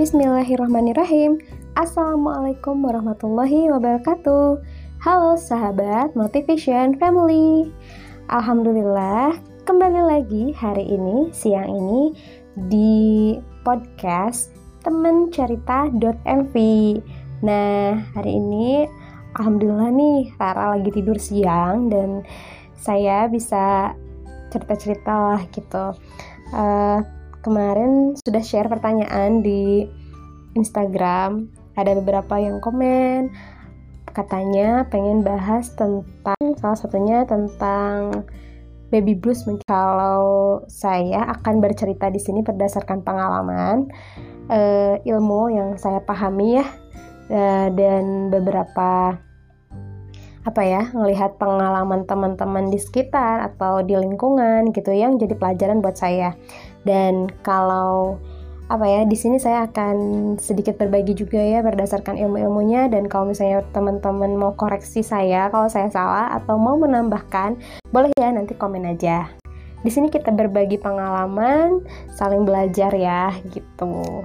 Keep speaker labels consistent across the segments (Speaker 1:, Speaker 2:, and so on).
Speaker 1: Bismillahirrahmanirrahim. Assalamualaikum warahmatullahi wabarakatuh. Halo sahabat Motivation Family. Alhamdulillah, kembali lagi hari ini, siang ini di podcast temen cerita.mv. Nah, hari ini alhamdulillah nih Rara lagi tidur siang dan saya bisa cerita-cerita lah gitu. Uh, kemarin sudah share pertanyaan di Instagram. Ada beberapa yang komen. Katanya pengen bahas tentang salah satunya tentang baby blues. Kalau saya akan bercerita di sini berdasarkan pengalaman uh, ilmu yang saya pahami ya uh, dan beberapa apa ya ngelihat pengalaman teman-teman di sekitar atau di lingkungan gitu yang jadi pelajaran buat saya. Dan kalau apa ya di sini saya akan sedikit berbagi juga ya berdasarkan ilmu-ilmunya. Dan kalau misalnya teman-teman mau koreksi saya kalau saya salah atau mau menambahkan boleh ya nanti komen aja. Di sini kita berbagi pengalaman saling belajar ya gitu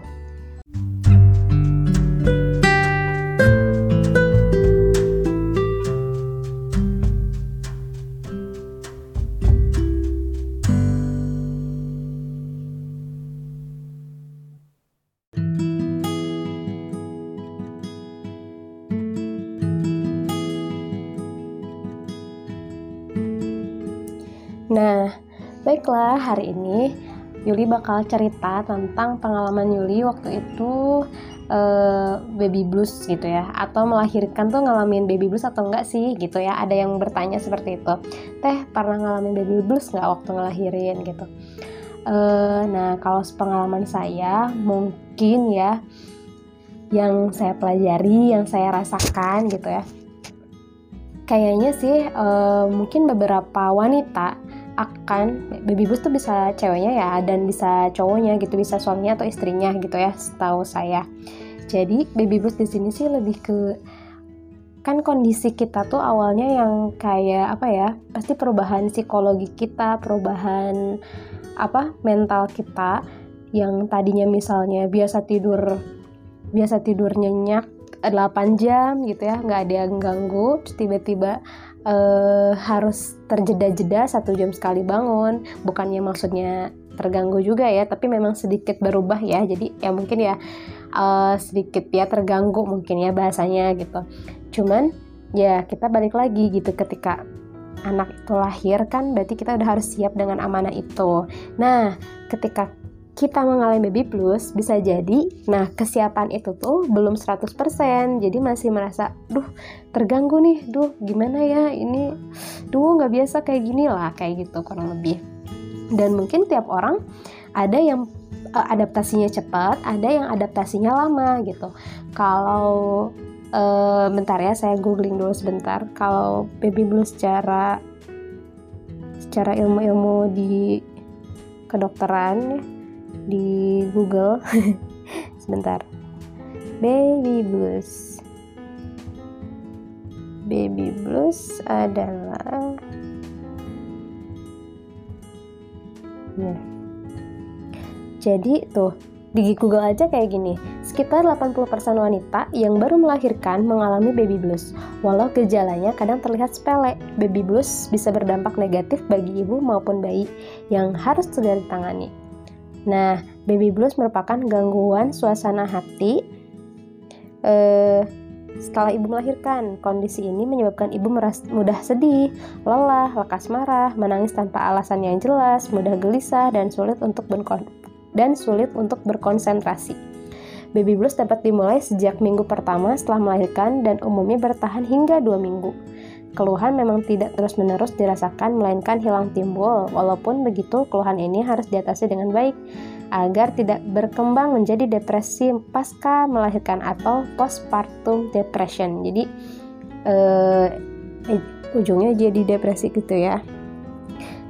Speaker 1: hari ini Yuli bakal cerita tentang pengalaman Yuli waktu itu uh, baby blues gitu ya. Atau melahirkan tuh ngalamin baby blues atau enggak sih gitu ya. Ada yang bertanya seperti itu. Teh pernah ngalamin baby blues nggak waktu ngelahirin gitu? Uh, nah kalau pengalaman saya mungkin ya yang saya pelajari yang saya rasakan gitu ya. Kayaknya sih uh, mungkin beberapa wanita akan baby blues tuh bisa ceweknya ya dan bisa cowoknya gitu bisa suaminya atau istrinya gitu ya setahu saya. Jadi baby blues di sini sih lebih ke kan kondisi kita tuh awalnya yang kayak apa ya pasti perubahan psikologi kita perubahan apa mental kita yang tadinya misalnya biasa tidur biasa tidur nyenyak 8 jam gitu ya nggak ada yang ganggu tiba-tiba uh, harus terjeda-jeda satu jam sekali bangun. Bukannya maksudnya terganggu juga ya tapi memang sedikit berubah ya. Jadi ya mungkin ya uh, sedikit ya terganggu mungkin ya bahasanya gitu. Cuman ya kita balik lagi gitu ketika anak itu lahir kan berarti kita udah harus siap dengan amanah itu. Nah ketika kita mengalami baby blues bisa jadi nah kesiapan itu tuh belum 100% jadi masih merasa duh terganggu nih. Duh gimana ya ini? Duh nggak biasa kayak gini lah kayak gitu kurang lebih. Dan mungkin tiap orang ada yang uh, adaptasinya cepat ada yang adaptasinya lama gitu. Kalau uh, bentar ya saya googling dulu sebentar. Kalau baby blues secara secara ilmu-ilmu di kedokteran ya di Google. Sebentar. Baby blues. Baby blues adalah ya. Jadi tuh di Google aja kayak gini, sekitar 80% wanita yang baru melahirkan mengalami baby blues. Walau gejalanya kadang terlihat sepele, baby blues bisa berdampak negatif bagi ibu maupun bayi yang harus segera ditangani. Nah, baby blues merupakan gangguan suasana hati eh, setelah ibu melahirkan. Kondisi ini menyebabkan ibu meras mudah sedih, lelah, lekas marah, menangis tanpa alasan yang jelas, mudah gelisah, dan sulit untuk dan sulit untuk berkonsentrasi. Baby blues dapat dimulai sejak minggu pertama setelah melahirkan dan umumnya bertahan hingga dua minggu. Keluhan memang tidak terus-menerus dirasakan, melainkan hilang timbul. Walaupun begitu, keluhan ini harus diatasi dengan baik agar tidak berkembang menjadi depresi pasca melahirkan atau postpartum depression. Jadi eh, ujungnya jadi depresi gitu ya.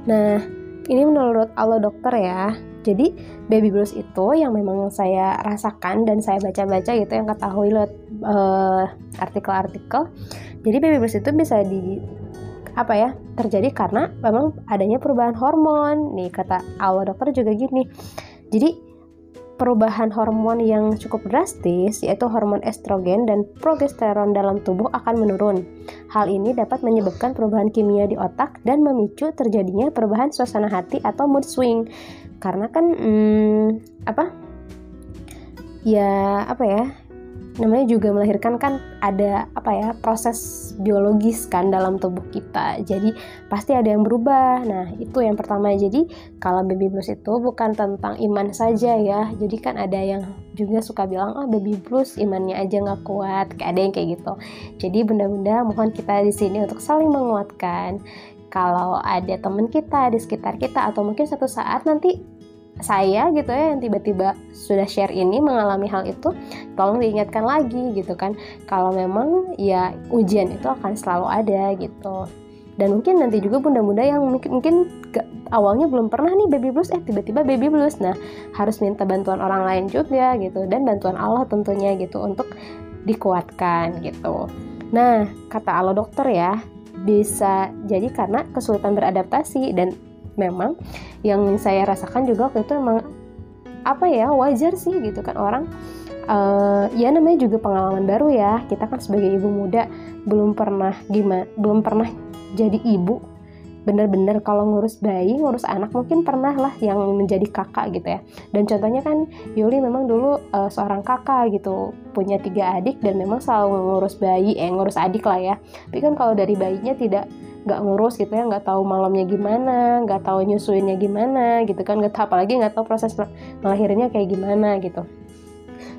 Speaker 1: Nah, ini menurut Allah dokter ya. Jadi baby blues itu yang memang saya rasakan dan saya baca-baca gitu yang ketahui lewat uh, artikel-artikel jadi baby blues itu bisa di apa ya terjadi karena memang adanya perubahan hormon nih kata awal dokter juga gini jadi perubahan hormon yang cukup drastis, yaitu hormon estrogen dan progesteron dalam tubuh akan menurun. Hal ini dapat menyebabkan perubahan kimia di otak dan memicu terjadinya perubahan suasana hati atau mood swing. Karena kan, hmm, apa? Ya, apa ya? Namanya juga melahirkan kan ada apa ya proses biologis kan dalam tubuh kita. Jadi pasti ada yang berubah. Nah itu yang pertama. Jadi kalau baby blues itu bukan tentang iman saja ya. Jadi kan ada yang juga suka bilang oh baby blues imannya aja nggak kuat. Kayak ada yang kayak gitu. Jadi benda-benda mohon kita di sini untuk saling menguatkan. Kalau ada teman kita di sekitar kita atau mungkin satu saat nanti saya gitu ya yang tiba-tiba sudah share ini mengalami hal itu tolong diingatkan lagi gitu kan. Kalau memang ya ujian itu akan selalu ada gitu. Dan mungkin nanti juga bunda-bunda yang mungkin, ke, awalnya belum pernah nih baby blues eh tiba-tiba baby blues. Nah harus minta bantuan orang lain juga gitu dan bantuan Allah tentunya gitu untuk dikuatkan gitu. Nah kata Allah dokter ya bisa jadi karena kesulitan beradaptasi dan memang yang saya rasakan juga waktu itu memang apa ya wajar sih gitu kan orang uh, ya namanya juga pengalaman baru ya kita kan sebagai ibu muda belum pernah gimana belum pernah jadi ibu bener-bener kalau ngurus bayi, ngurus anak mungkin pernah lah yang menjadi kakak gitu ya. Dan contohnya kan Yuli memang dulu uh, seorang kakak gitu, punya tiga adik dan memang selalu ngurus bayi, eh ngurus adik lah ya. Tapi kan kalau dari bayinya tidak nggak ngurus gitu ya nggak tahu malamnya gimana nggak tahu nyusuinnya gimana gitu kan nggak tahu apalagi nggak tahu proses melahirnya kayak gimana gitu.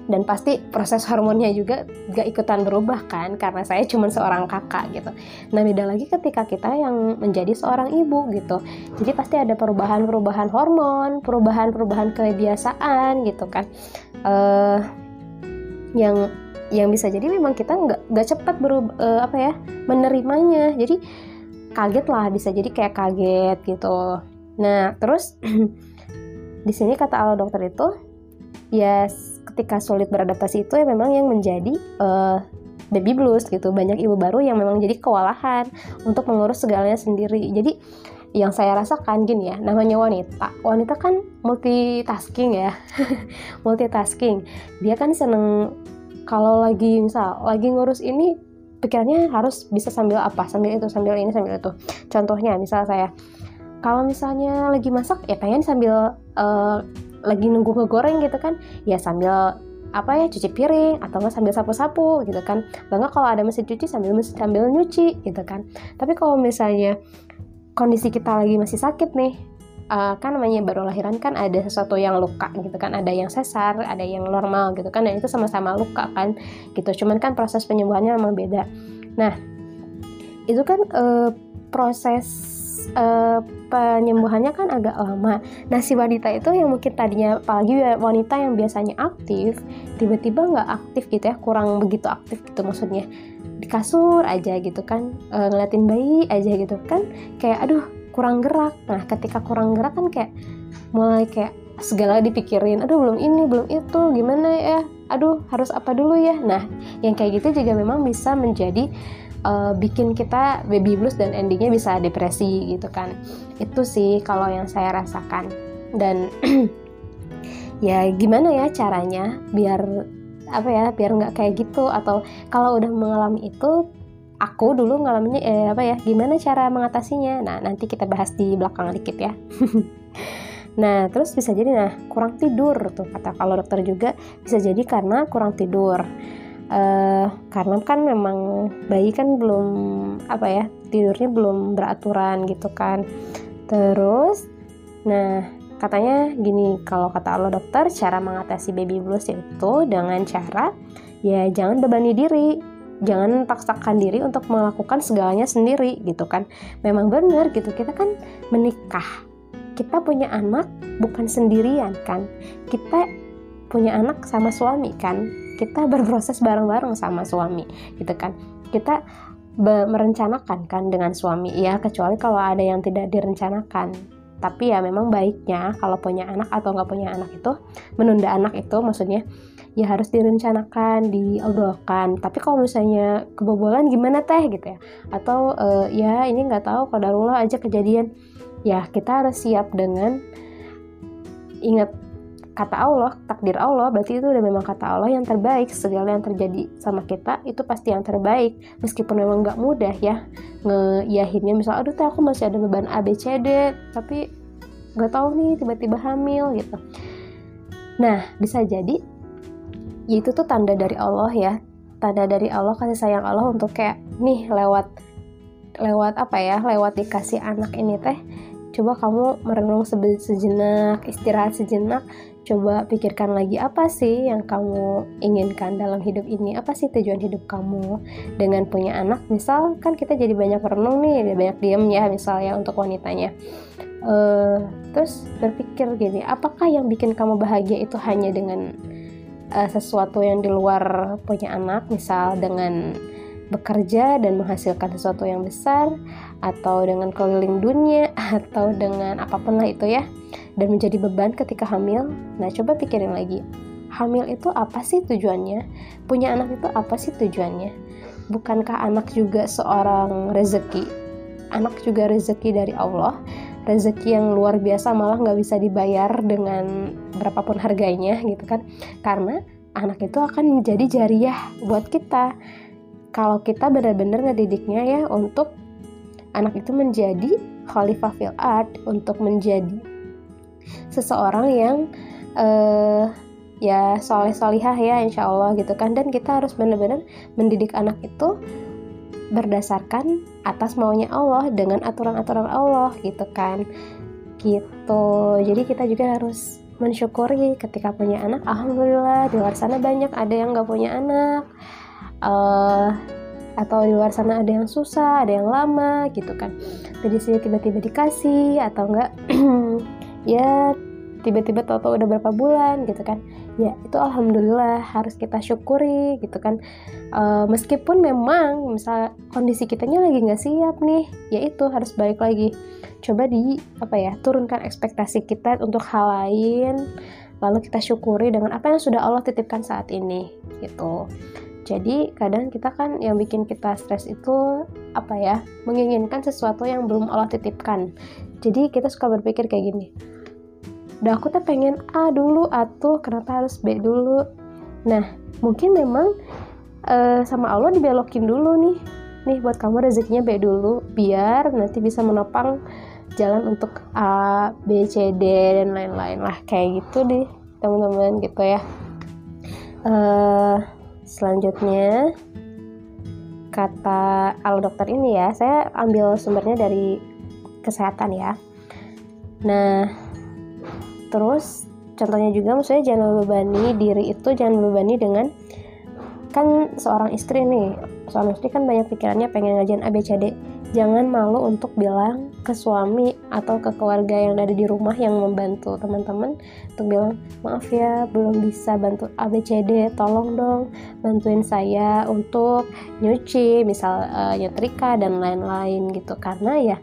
Speaker 1: Dan pasti proses hormonnya juga gak ikutan berubah kan karena saya cuma seorang kakak gitu. Nah beda lagi ketika kita yang menjadi seorang ibu gitu. Jadi pasti ada perubahan-perubahan hormon perubahan-perubahan kebiasaan gitu kan. Uh, yang yang bisa jadi memang kita nggak nggak cepat berubah uh, apa ya menerimanya. Jadi kaget lah bisa jadi kayak kaget gitu. Nah terus di sini kata ala dokter itu ya ketika sulit beradaptasi itu ya memang yang menjadi uh, baby blues gitu. Banyak ibu baru yang memang jadi kewalahan untuk mengurus segalanya sendiri. Jadi yang saya rasakan gini ya namanya wanita. Wanita kan multitasking ya. Multitasking. Dia kan seneng kalau lagi misal lagi ngurus ini pikirannya harus bisa sambil apa? Sambil itu sambil ini sambil itu. Contohnya misal saya kalau misalnya lagi masak ya pengen sambil uh, lagi nunggu ngegoreng gitu kan ya sambil apa ya cuci piring atau nggak sambil sapu-sapu gitu kan. Bangga kalau ada mesin cuci sambil sambil nyuci gitu kan. Tapi kalau misalnya kondisi kita lagi masih sakit nih uh, kan namanya baru lahiran kan ada sesuatu yang luka gitu kan ada yang sesar ada yang normal gitu kan dan itu sama-sama luka kan gitu. Cuman kan proses penyembuhannya memang beda. Nah itu kan uh, proses uh, penyembuhannya kan agak lama. Nah si wanita itu yang mungkin tadinya apalagi wanita yang biasanya aktif, tiba-tiba nggak aktif gitu ya, kurang begitu aktif gitu maksudnya. Di kasur aja gitu kan, e, ngeliatin bayi aja gitu kan, kayak aduh kurang gerak. Nah ketika kurang gerak kan kayak mulai kayak segala dipikirin aduh belum ini belum itu gimana ya? Aduh harus apa dulu ya? Nah yang kayak gitu juga memang bisa menjadi uh, bikin kita baby blues dan endingnya bisa depresi gitu kan. Itu sih kalau yang saya rasakan. Dan ya gimana ya caranya biar apa ya biar nggak kayak gitu? Atau kalau udah mengalami itu aku dulu ngalaminnya eh, apa ya gimana cara mengatasinya? Nah nanti kita bahas di belakang dikit ya. Nah terus bisa jadi nah kurang tidur tuh kata kalau dokter juga. Bisa jadi karena kurang tidur. Uh, karena kan memang bayi kan belum apa ya tidurnya belum beraturan gitu kan. Terus nah katanya gini kalau kata Allah dokter cara mengatasi baby blues itu dengan cara ya jangan bebani diri jangan paksakan diri untuk melakukan segalanya sendiri gitu kan. Memang benar gitu. Kita kan menikah. Kita punya anak bukan sendirian kan. Kita punya anak sama suami kan. Kita berproses bareng-bareng sama suami gitu kan. Kita merencanakan kan dengan suami. Ya kecuali kalau ada yang tidak direncanakan. Tapi ya memang baiknya kalau punya anak atau nggak punya anak itu menunda anak itu maksudnya ya harus direncanakan, diobrolkan. Tapi kalau misalnya kebobolan gimana teh gitu ya? Atau uh, ya ini nggak tahu kadarullah aja kejadian. Ya kita harus siap dengan ingat kata Allah, takdir Allah, berarti itu udah memang kata Allah yang terbaik. Segala yang terjadi sama kita itu pasti yang terbaik. Meskipun memang nggak mudah ya ngeyahinnya. Misal, aduh tuh aku masih ada beban A, B, C, D, tapi nggak tahu nih tiba-tiba hamil gitu. Nah, bisa jadi itu tuh tanda dari Allah ya. Tanda dari Allah kasih sayang Allah untuk kayak nih lewat lewat apa ya? Lewat dikasih anak ini teh coba kamu merenung sejenak, istirahat sejenak, coba pikirkan lagi apa sih yang kamu inginkan dalam hidup ini, apa sih tujuan hidup kamu dengan punya anak. Misal kan kita jadi banyak merenung nih, banyak diem ya misalnya untuk wanitanya. Uh, terus berpikir gini, apakah yang bikin kamu bahagia itu hanya dengan uh, sesuatu yang di luar punya anak, misal dengan bekerja dan menghasilkan sesuatu yang besar atau dengan keliling dunia atau dengan apa pun lah itu ya dan menjadi beban ketika hamil. Nah coba pikirin lagi hamil itu apa sih tujuannya? Punya anak itu apa sih tujuannya? Bukankah anak juga seorang rezeki? Anak juga rezeki dari Allah rezeki yang luar biasa malah nggak bisa dibayar dengan berapapun harganya gitu kan. Karena anak itu akan menjadi jariah buat kita. Kalau kita benar-benar ngedidiknya ya untuk anak itu menjadi khalifah fil art untuk menjadi seseorang yang uh, ya soleh solihah ya insya Allah gitu kan. Dan kita harus benar-benar mendidik anak itu berdasarkan atas maunya Allah dengan aturan-aturan Allah gitu kan. Gitu. Jadi kita juga harus mensyukuri ketika punya anak. Alhamdulillah di luar sana banyak ada yang nggak punya anak. Uh, atau di luar sana ada yang susah, ada yang lama gitu kan. Jadi sini tiba-tiba dikasih atau enggak ya tiba-tiba tahu-tahu udah berapa bulan gitu kan. Ya itu alhamdulillah harus kita syukuri gitu kan. Uh, meskipun memang misal kondisi kitanya lagi nggak siap nih, ya itu harus balik lagi. Coba di apa ya turunkan ekspektasi kita untuk hal lain lalu kita syukuri dengan apa yang sudah Allah titipkan saat ini gitu jadi kadang kita kan yang bikin kita stres itu apa ya menginginkan sesuatu yang belum Allah titipkan jadi kita suka berpikir kayak gini udah aku tuh pengen A dulu atau kenapa harus B dulu? Nah mungkin memang uh, sama Allah dibelokin dulu nih. Nih buat kamu rezekinya B dulu biar nanti bisa menopang jalan untuk A, B, C, D dan lain-lain lah. Kayak gitu deh teman-teman gitu ya. Uh, Selanjutnya, kata al dokter ini ya, saya ambil sumbernya dari kesehatan ya. Nah, terus contohnya juga maksudnya jangan membebani diri itu jangan membebani dengan kan seorang istri nih seorang istri kan banyak pikirannya pengen ngajarin ABCD jangan malu untuk bilang ke suami atau ke keluarga yang ada di rumah yang membantu teman-teman untuk bilang maaf ya belum bisa bantu ABCD tolong dong bantuin saya untuk nyuci misal uh, nyetrika dan lain-lain gitu. Karena ya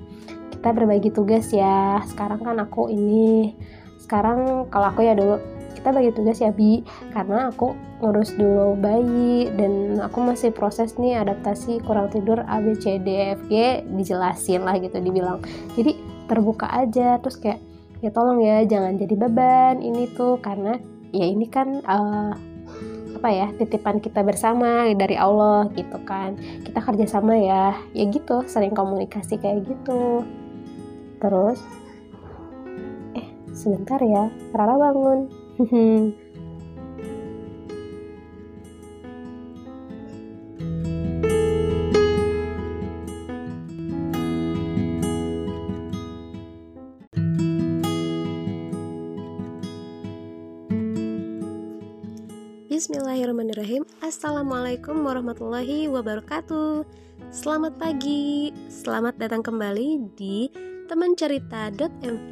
Speaker 1: kita berbagi tugas ya. Sekarang kan aku ini sekarang kalau aku ya dulu kita bagi tugas ya bi. Karena aku ngurus dulu bayi dan aku masih proses nih adaptasi kurang tidur A B C D F G dijelasin lah gitu dibilang. Jadi terbuka aja terus kayak ya tolong ya jangan jadi beban ini tuh. Karena ya ini kan uh, apa ya titipan kita bersama dari Allah gitu kan. Kita kerjasama ya. Ya gitu sering komunikasi kayak gitu. Terus sebentar ya Rara bangun. Bismillahirrahmanirrahim. Assalamualaikum warahmatullahi wabarakatuh. Selamat pagi. Selamat datang kembali di temancerita.mv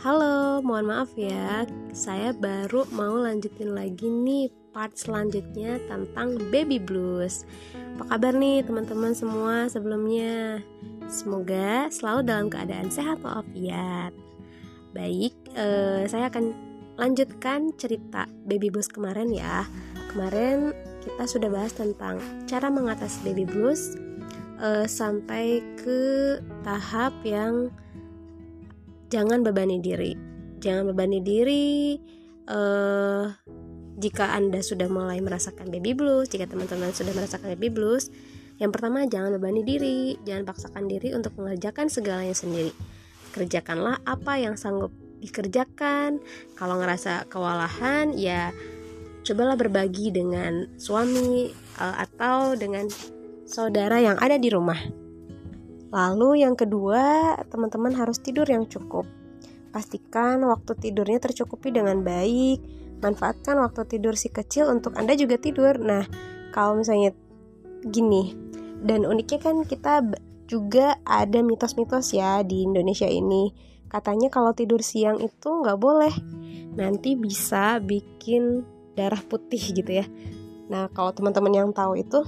Speaker 1: Halo, mohon maaf ya, saya baru mau lanjutin lagi nih part selanjutnya tentang baby blues. Apa kabar nih teman-teman semua sebelumnya? Semoga selalu dalam keadaan sehat walafiat. Baik, eh, saya akan lanjutkan cerita baby blues kemarin ya. Kemarin kita sudah bahas tentang cara mengatasi baby blues eh, sampai ke tahap yang jangan bebani diri. Jangan bebani diri uh, jika anda sudah mulai merasakan baby blues jika teman-teman sudah merasakan baby blues yang pertama jangan bebani diri. Jangan paksakan diri untuk mengerjakan segalanya sendiri. Kerjakanlah apa yang sanggup dikerjakan. Kalau ngerasa kewalahan ya cobalah berbagi dengan suami uh, atau dengan saudara yang ada di rumah lalu yang kedua teman-teman harus tidur yang cukup. Pastikan waktu tidurnya tercukupi dengan baik. Manfaatkan waktu tidur si kecil untuk anda juga tidur. Nah kalau misalnya gini dan uniknya kan kita juga ada mitos-mitos ya di Indonesia ini. Katanya kalau tidur siang itu nggak boleh. Nanti bisa bikin darah putih gitu ya. Nah kalau teman-teman yang tahu itu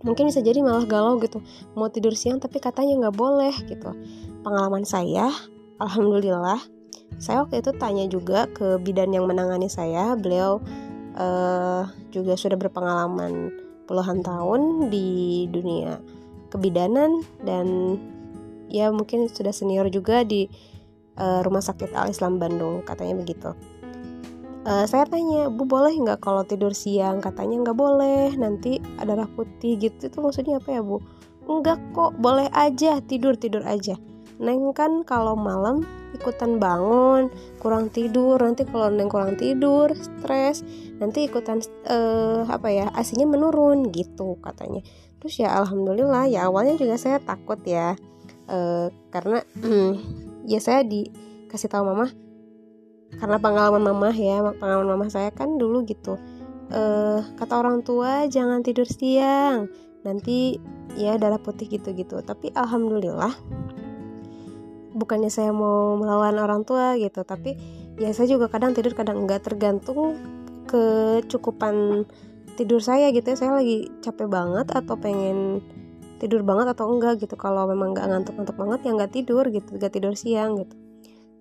Speaker 1: mungkin bisa jadi malah galau gitu. Mau tidur siang tapi katanya nggak boleh gitu. Pengalaman saya alhamdulillah saya waktu itu tanya juga ke bidan yang menangani saya. Beliau uh, juga sudah berpengalaman puluhan tahun di dunia kebidanan dan ya mungkin sudah senior juga di uh, Rumah Sakit Al Islam Bandung katanya begitu. Uh, saya tanya, Bu boleh nggak kalau tidur siang? Katanya nggak boleh, nanti ada darah putih gitu. Itu maksudnya apa ya Bu? Enggak kok, boleh aja tidur tidur aja. Neng kan kalau malam ikutan bangun, kurang tidur. Nanti kalau Neng kurang tidur, stres, nanti ikutan uh, apa ya asinya menurun gitu katanya. Terus ya alhamdulillah ya awalnya juga saya takut ya, uh, karena ya saya dikasih tahu mama karena pengalaman mama ya pengalaman mama saya kan dulu gitu. Uh, kata orang tua jangan tidur siang nanti ya darah putih gitu-gitu. Tapi alhamdulillah bukannya saya mau melawan orang tua gitu tapi ya saya juga kadang tidur kadang enggak. Tergantung kecukupan tidur saya gitu ya. Saya lagi capek banget atau pengen tidur banget atau enggak gitu. Kalau memang nggak ngantuk-ngantuk banget ya nggak tidur gitu nggak tidur siang gitu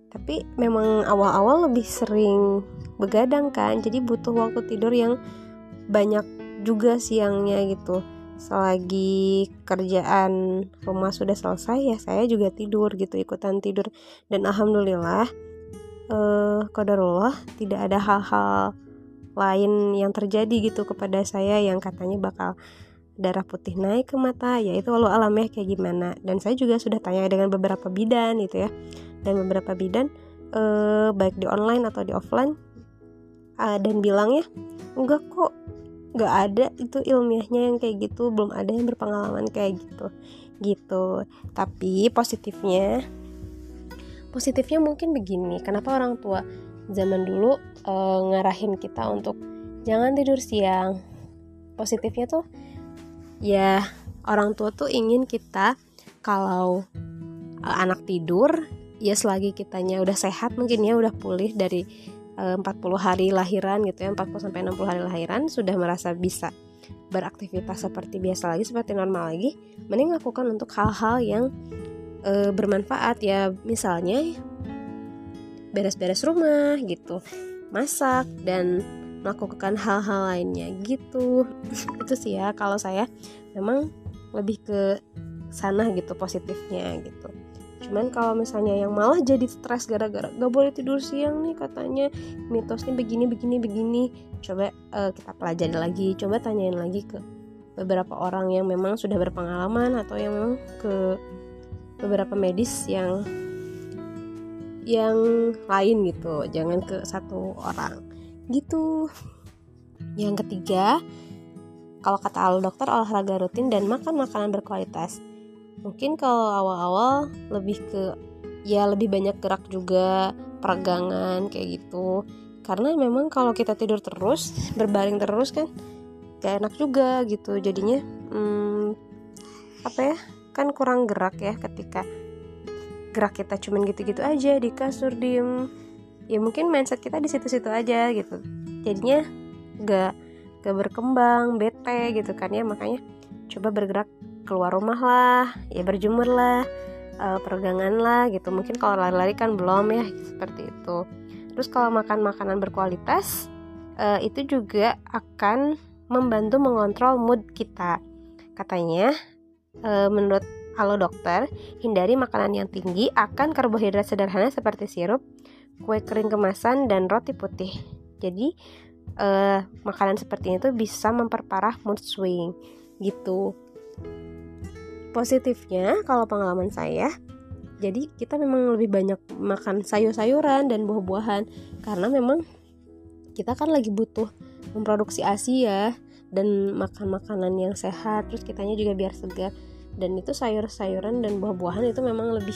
Speaker 1: tapi memang awal-awal lebih sering begadang kan jadi butuh waktu tidur yang banyak juga siangnya gitu. Selagi kerjaan rumah sudah selesai ya saya juga tidur gitu ikutan tidur. Dan alhamdulillah eh kodarullah tidak ada hal-hal lain yang terjadi gitu kepada saya yang katanya bakal darah putih naik ke mata ya itu walau alam ya kayak gimana. Dan saya juga sudah tanya dengan beberapa bidan gitu ya dan beberapa bidan eh, baik di online atau di offline uh, dan bilangnya enggak kok nggak ada itu ilmiahnya yang kayak gitu belum ada yang berpengalaman kayak gitu gitu. Tapi positifnya positifnya mungkin begini kenapa orang tua zaman dulu uh, ngarahin kita untuk jangan tidur siang? Positifnya tuh ya orang tua tuh ingin kita kalau uh, anak tidur ya selagi kitanya udah sehat mungkin ya udah pulih dari uh, 40 hari lahiran gitu ya 40 sampai 60 hari lahiran sudah merasa bisa beraktivitas seperti biasa lagi seperti normal lagi mending lakukan untuk hal-hal yang uh, bermanfaat ya. Misalnya beres-beres rumah gitu masak dan melakukan hal-hal lainnya gitu. Itu sih ya kalau saya memang lebih ke sana gitu positifnya gitu cuman kalau misalnya yang malah jadi stres gara-gara gak boleh tidur siang nih katanya mitosnya begini begini begini. Coba uh, kita pelajari lagi coba tanyain lagi ke beberapa orang yang memang sudah berpengalaman atau yang memang ke beberapa medis yang yang lain gitu. Jangan ke satu orang. Gitu. Yang ketiga kalau kata al dokter olahraga rutin dan makan makanan berkualitas mungkin kalau awal-awal lebih ke ya lebih banyak gerak juga peregangan kayak gitu. Karena memang kalau kita tidur terus berbaring terus kan gak enak juga gitu. Jadinya hmm, apa ya kan kurang gerak ya ketika gerak kita cuman gitu-gitu aja di kasur diem. Ya mungkin mindset kita di situ-situ aja gitu. Jadinya gak gak berkembang bete gitu kan ya. Makanya coba bergerak keluar rumah lah ya berjemur lah uh, peregangan lah gitu. Mungkin kalau lari-lari kan belum ya seperti itu. Terus kalau makan makanan berkualitas uh, itu juga akan membantu mengontrol mood kita. Katanya uh, menurut halo dokter hindari makanan yang tinggi akan karbohidrat sederhana seperti sirup kue kering kemasan, dan roti putih. jadi uh, makanan seperti itu bisa memperparah mood swing gitu. Positifnya kalau pengalaman saya jadi kita memang lebih banyak makan sayur-sayuran dan buah-buahan karena memang kita kan lagi butuh memproduksi ASI ya dan makan makanan yang sehat terus kitanya juga biar segar. Dan itu sayur-sayuran dan buah-buahan itu memang lebih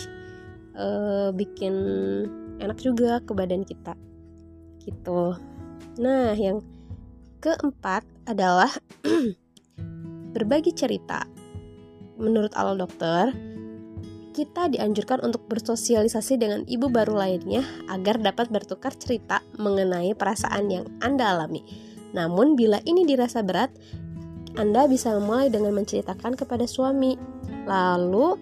Speaker 1: uh, bikin enak juga ke badan kita gitu. Nah yang keempat adalah berbagi cerita menurut ala dokter kita dianjurkan untuk bersosialisasi dengan ibu baru lainnya agar dapat bertukar cerita mengenai perasaan yang Anda alami. Namun, bila ini dirasa berat, Anda bisa memulai dengan menceritakan kepada suami. Lalu,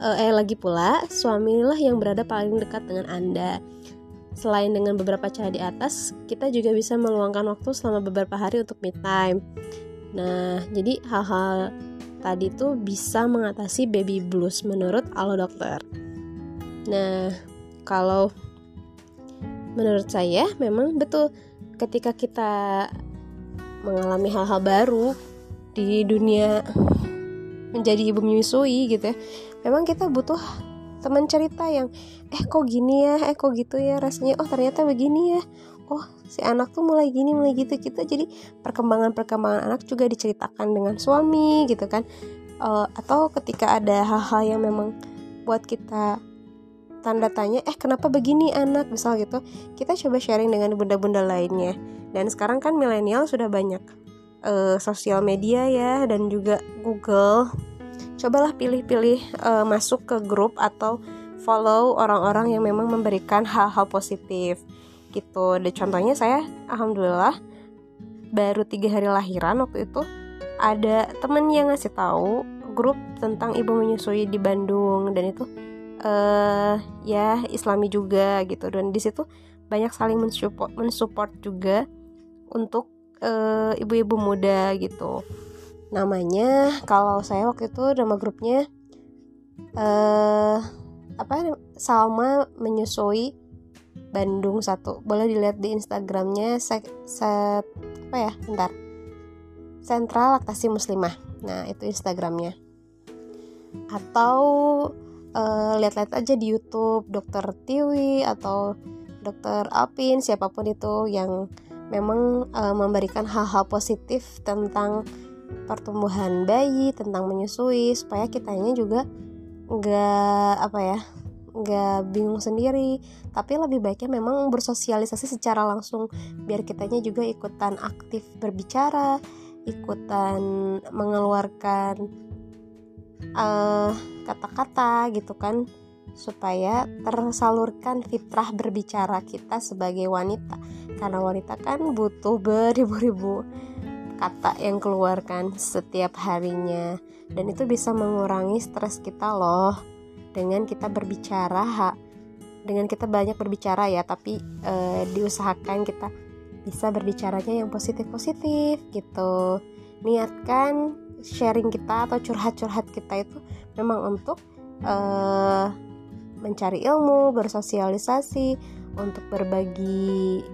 Speaker 1: eh, eh lagi pula, suamilah yang berada paling dekat dengan Anda. Selain dengan beberapa cara di atas, kita juga bisa meluangkan waktu selama beberapa hari untuk me time. Nah, jadi hal-hal tadi tuh bisa mengatasi baby blues menurut alo dokter. Nah, kalau menurut saya memang betul ketika kita mengalami hal-hal baru di dunia menjadi ibu menyusui gitu ya. Memang kita butuh teman cerita yang eh kok gini ya, eh kok gitu ya rasanya. Oh, ternyata begini ya oh si anak tuh mulai gini mulai gitu kita jadi perkembangan perkembangan anak juga diceritakan dengan suami gitu kan. Uh, atau ketika ada hal-hal yang memang buat kita tanda tanya eh kenapa begini anak? Misal gitu kita coba sharing dengan bunda-bunda lainnya. Dan sekarang kan milenial sudah banyak uh, sosial media ya dan juga Google. Cobalah pilih-pilih uh, masuk ke grup atau follow orang-orang yang memang memberikan hal-hal positif gitu. Dan contohnya saya alhamdulillah baru tiga hari lahiran waktu itu ada temen yang ngasih tahu grup tentang ibu menyusui di Bandung. Dan itu uh, ya Islami juga gitu. Dan di situ banyak saling mensupport mensupport juga untuk uh, ibu-ibu muda gitu. Namanya kalau saya waktu itu nama grupnya uh, apa Salma menyusui Bandung satu. Boleh dilihat di Instagramnya set, set apa ya? Bentar. Sentral Laktasi Muslimah. Nah itu Instagramnya. Atau uh, lihat-lihat aja di YouTube Dokter Tiwi atau Dokter Alpin siapa pun itu yang memang uh, memberikan hal-hal positif tentang pertumbuhan bayi tentang menyusui supaya kitanya juga nggak apa ya nggak bingung sendiri. Tapi lebih baiknya memang bersosialisasi secara langsung. Biar kitanya juga ikutan aktif berbicara ikutan mengeluarkan eh, kata-kata gitu kan. Supaya tersalurkan fitrah berbicara kita sebagai wanita. Karena wanita kan butuh beribu-ribu kata yang keluarkan setiap harinya. Dan itu bisa mengurangi stres kita loh dengan kita berbicara dengan kita banyak berbicara ya tapi e, diusahakan kita bisa berbicaranya yang positif-positif gitu. Niatkan sharing kita atau curhat-curhat kita itu memang untuk e, mencari ilmu bersosialisasi untuk berbagi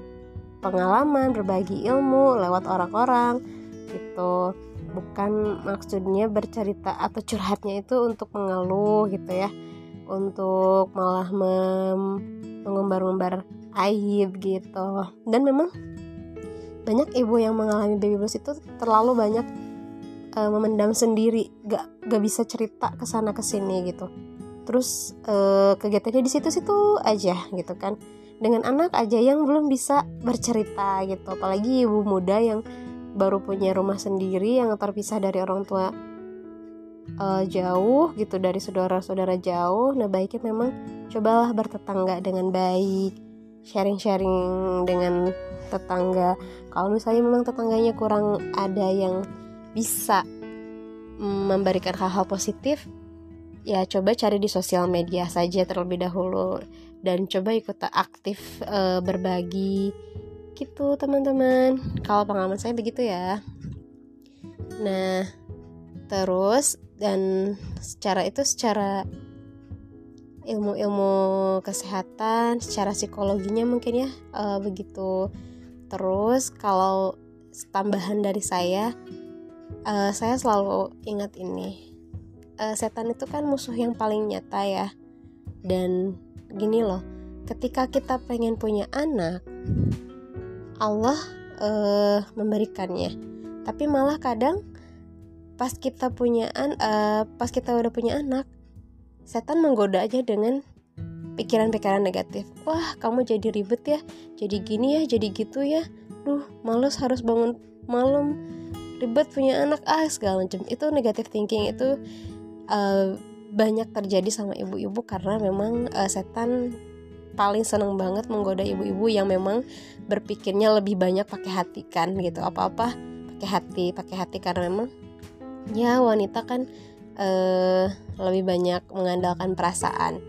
Speaker 1: pengalaman berbagi ilmu lewat orang-orang gitu bukan maksudnya bercerita atau curhatnya itu untuk mengeluh gitu ya. Untuk malah mengumbar-umbar aib gitu. Dan memang banyak ibu yang mengalami baby blues itu terlalu banyak uh, memendam sendiri gak gak bisa cerita ke sana ke sini gitu. Terus uh, kegiatannya di situ-situ aja gitu kan. Dengan anak aja yang belum bisa bercerita gitu. Apalagi ibu muda yang baru punya rumah sendiri yang terpisah dari orang tua uh, jauh gitu dari saudara-saudara jauh. Nah baiknya memang cobalah bertetangga dengan baik sharing-sharing dengan tetangga. Kalau misalnya memang tetangganya kurang ada yang bisa memberikan hal-hal positif ya coba cari di sosial media saja terlebih dahulu. Dan coba ikut aktif e, berbagi gitu teman-teman. Kalau pengalaman saya begitu ya. Nah terus dan secara itu secara ilmu-ilmu kesehatan secara psikologinya mungkin ya uh, begitu. Terus kalau tambahan dari saya uh, saya selalu ingat ini. Uh, setan itu kan musuh yang paling nyata ya. Dan gini loh ketika kita pengen punya anak Allah uh, memberikannya. Tapi malah kadang pas kita punya an uh, pas kita udah punya anak setan menggoda aja dengan pikiran-pikiran negatif. Wah kamu jadi ribet ya jadi gini ya jadi gitu ya. Duh males harus bangun malam ribet punya anak ah segala macam. Itu negatif thinking itu uh, banyak terjadi sama ibu-ibu karena memang uh, setan paling seneng banget menggoda ibu-ibu yang memang berpikirnya lebih banyak pakai hati kan gitu. Apa-apa pakai hati pakai hati karena memang ya wanita kan uh, lebih banyak mengandalkan perasaan.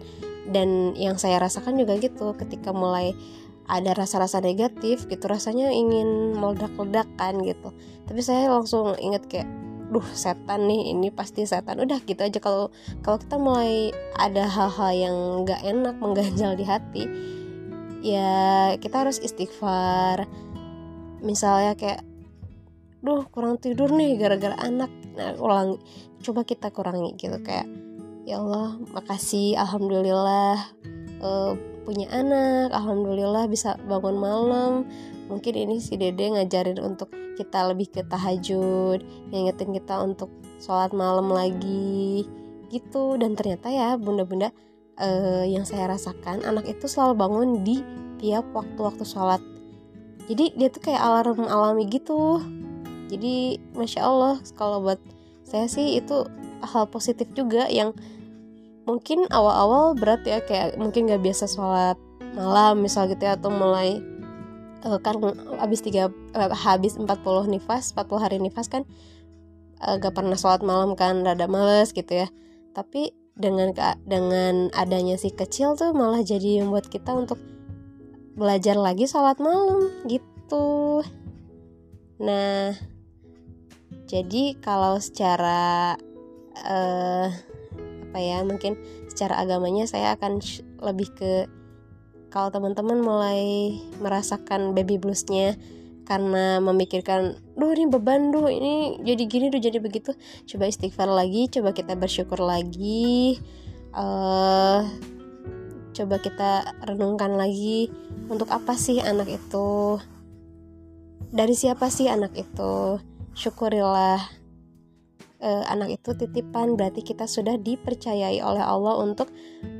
Speaker 1: Dan yang saya rasakan juga gitu ketika mulai ada rasa-rasa negatif gitu rasanya ingin meledak-ledak kan gitu. Tapi saya langsung inget kayak duh setan nih ini pasti setan. Udah gitu aja kalau kalau kita mulai ada hal-hal yang nggak enak mengganjal di hati ya kita harus istighfar. Misalnya kayak duh kurang tidur nih gara-gara anak. Nah ulang coba kita kurangi gitu kayak ya Allah makasih alhamdulillah uh, punya anak alhamdulillah bisa bangun malam mungkin ini si dede ngajarin untuk kita lebih ke tahajud ngingetin kita untuk sholat malam lagi gitu. Dan ternyata ya bunda-bunda uh, yang saya rasakan anak itu selalu bangun di tiap waktu-waktu sholat. Jadi dia tuh kayak alarm alami gitu. Jadi masya Allah kalau buat saya sih itu hal positif juga yang mungkin awal-awal berat ya kayak mungkin nggak biasa sholat malam misal gitu ya atau mulai uh, kan habis tiga uh, habis 40 nifas 40 hari nifas kan uh, gak pernah sholat malam kan rada males gitu ya. Tapi dengan dengan adanya si kecil tuh malah jadi membuat kita untuk belajar lagi sholat malam gitu. Nah jadi kalau secara uh, apa ya mungkin secara agamanya saya akan lebih ke kalau teman-teman mulai merasakan baby bluesnya karena memikirkan duh ini beban duh ini jadi gini duh jadi begitu coba istighfar lagi coba kita bersyukur lagi uh, coba kita renungkan lagi untuk apa sih anak itu dari siapa sih anak itu. Syukurilah uh, anak itu titipan berarti kita sudah dipercayai oleh Allah untuk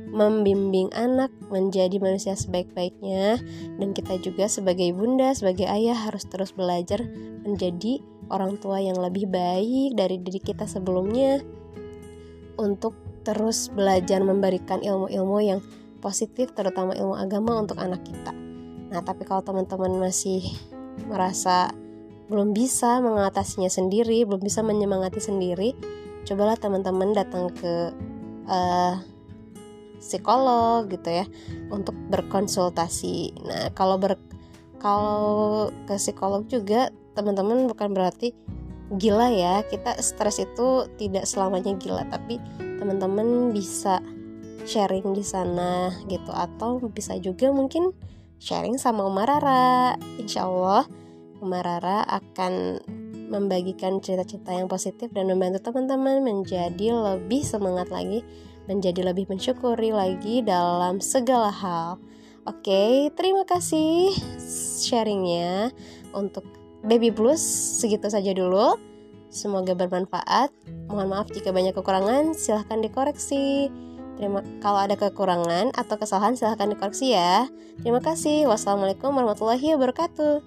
Speaker 1: membimbing anak menjadi manusia sebaik-baiknya dan kita juga sebagai bunda, sebagai ayah harus terus belajar menjadi orang tua yang lebih baik dari diri kita sebelumnya untuk terus belajar memberikan ilmu-ilmu yang positif terutama ilmu agama untuk anak kita. Nah, tapi kalau teman-teman masih merasa belum bisa mengatasinya sendiri, belum bisa menyemangati sendiri, cobalah teman-teman datang ke uh, psikolog gitu ya untuk berkonsultasi. Nah, kalau ber kalau ke psikolog juga teman-teman bukan berarti gila ya. Kita stres itu tidak selamanya gila, tapi teman-teman bisa sharing di sana gitu atau bisa juga mungkin sharing sama Umar Rara. Insya Allah Umarara akan membagikan cerita-cerita yang positif dan membantu teman-teman menjadi lebih semangat lagi, menjadi lebih mensyukuri lagi dalam segala hal. Oke, terima kasih sharingnya untuk Baby Blues segitu saja dulu. Semoga bermanfaat. Mohon maaf jika banyak kekurangan, silahkan dikoreksi. Terima kalau ada kekurangan atau kesalahan silahkan dikoreksi ya. Terima kasih. Wassalamualaikum warahmatullahi wabarakatuh.